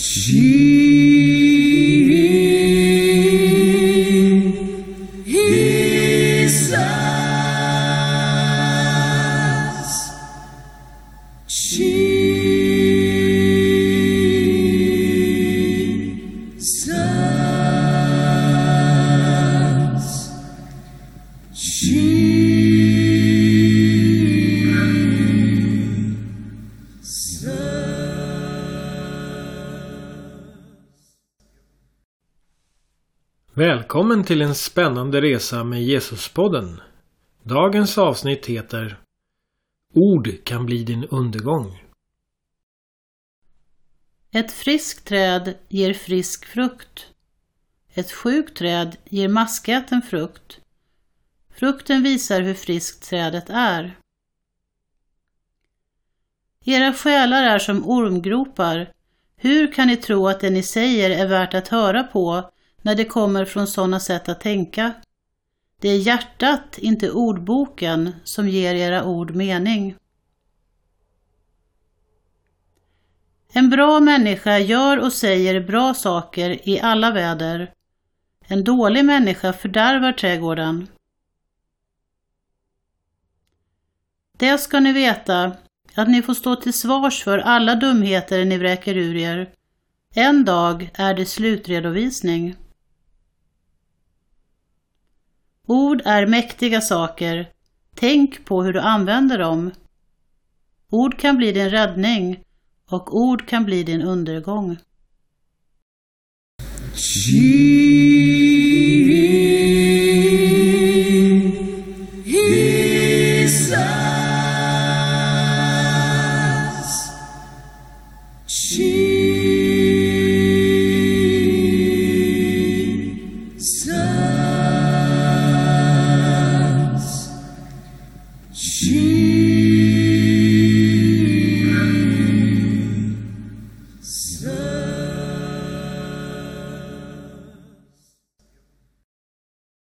Jesus. Välkommen till en spännande resa med Jesuspodden. Dagens avsnitt heter Ord kan bli din undergång. Ett friskt träd ger frisk frukt. Ett sjukt träd ger maskäten frukt. Frukten visar hur friskt trädet är. Era själar är som ormgropar. Hur kan ni tro att det ni säger är värt att höra på när det kommer från sådana sätt att tänka? Det är hjärtat, inte ordboken, som ger era ord mening. En bra människa gör och säger bra saker i alla väder. En dålig människa fördärvar trädgården. Det ska ni veta, att ni får stå till svars för alla dumheter ni vräker ur er. En dag är det slutredovisning. Ord är mäktiga saker. Tänk på hur du använder dem. Ord kan bli din räddning och ord kan bli din undergång. Jesus.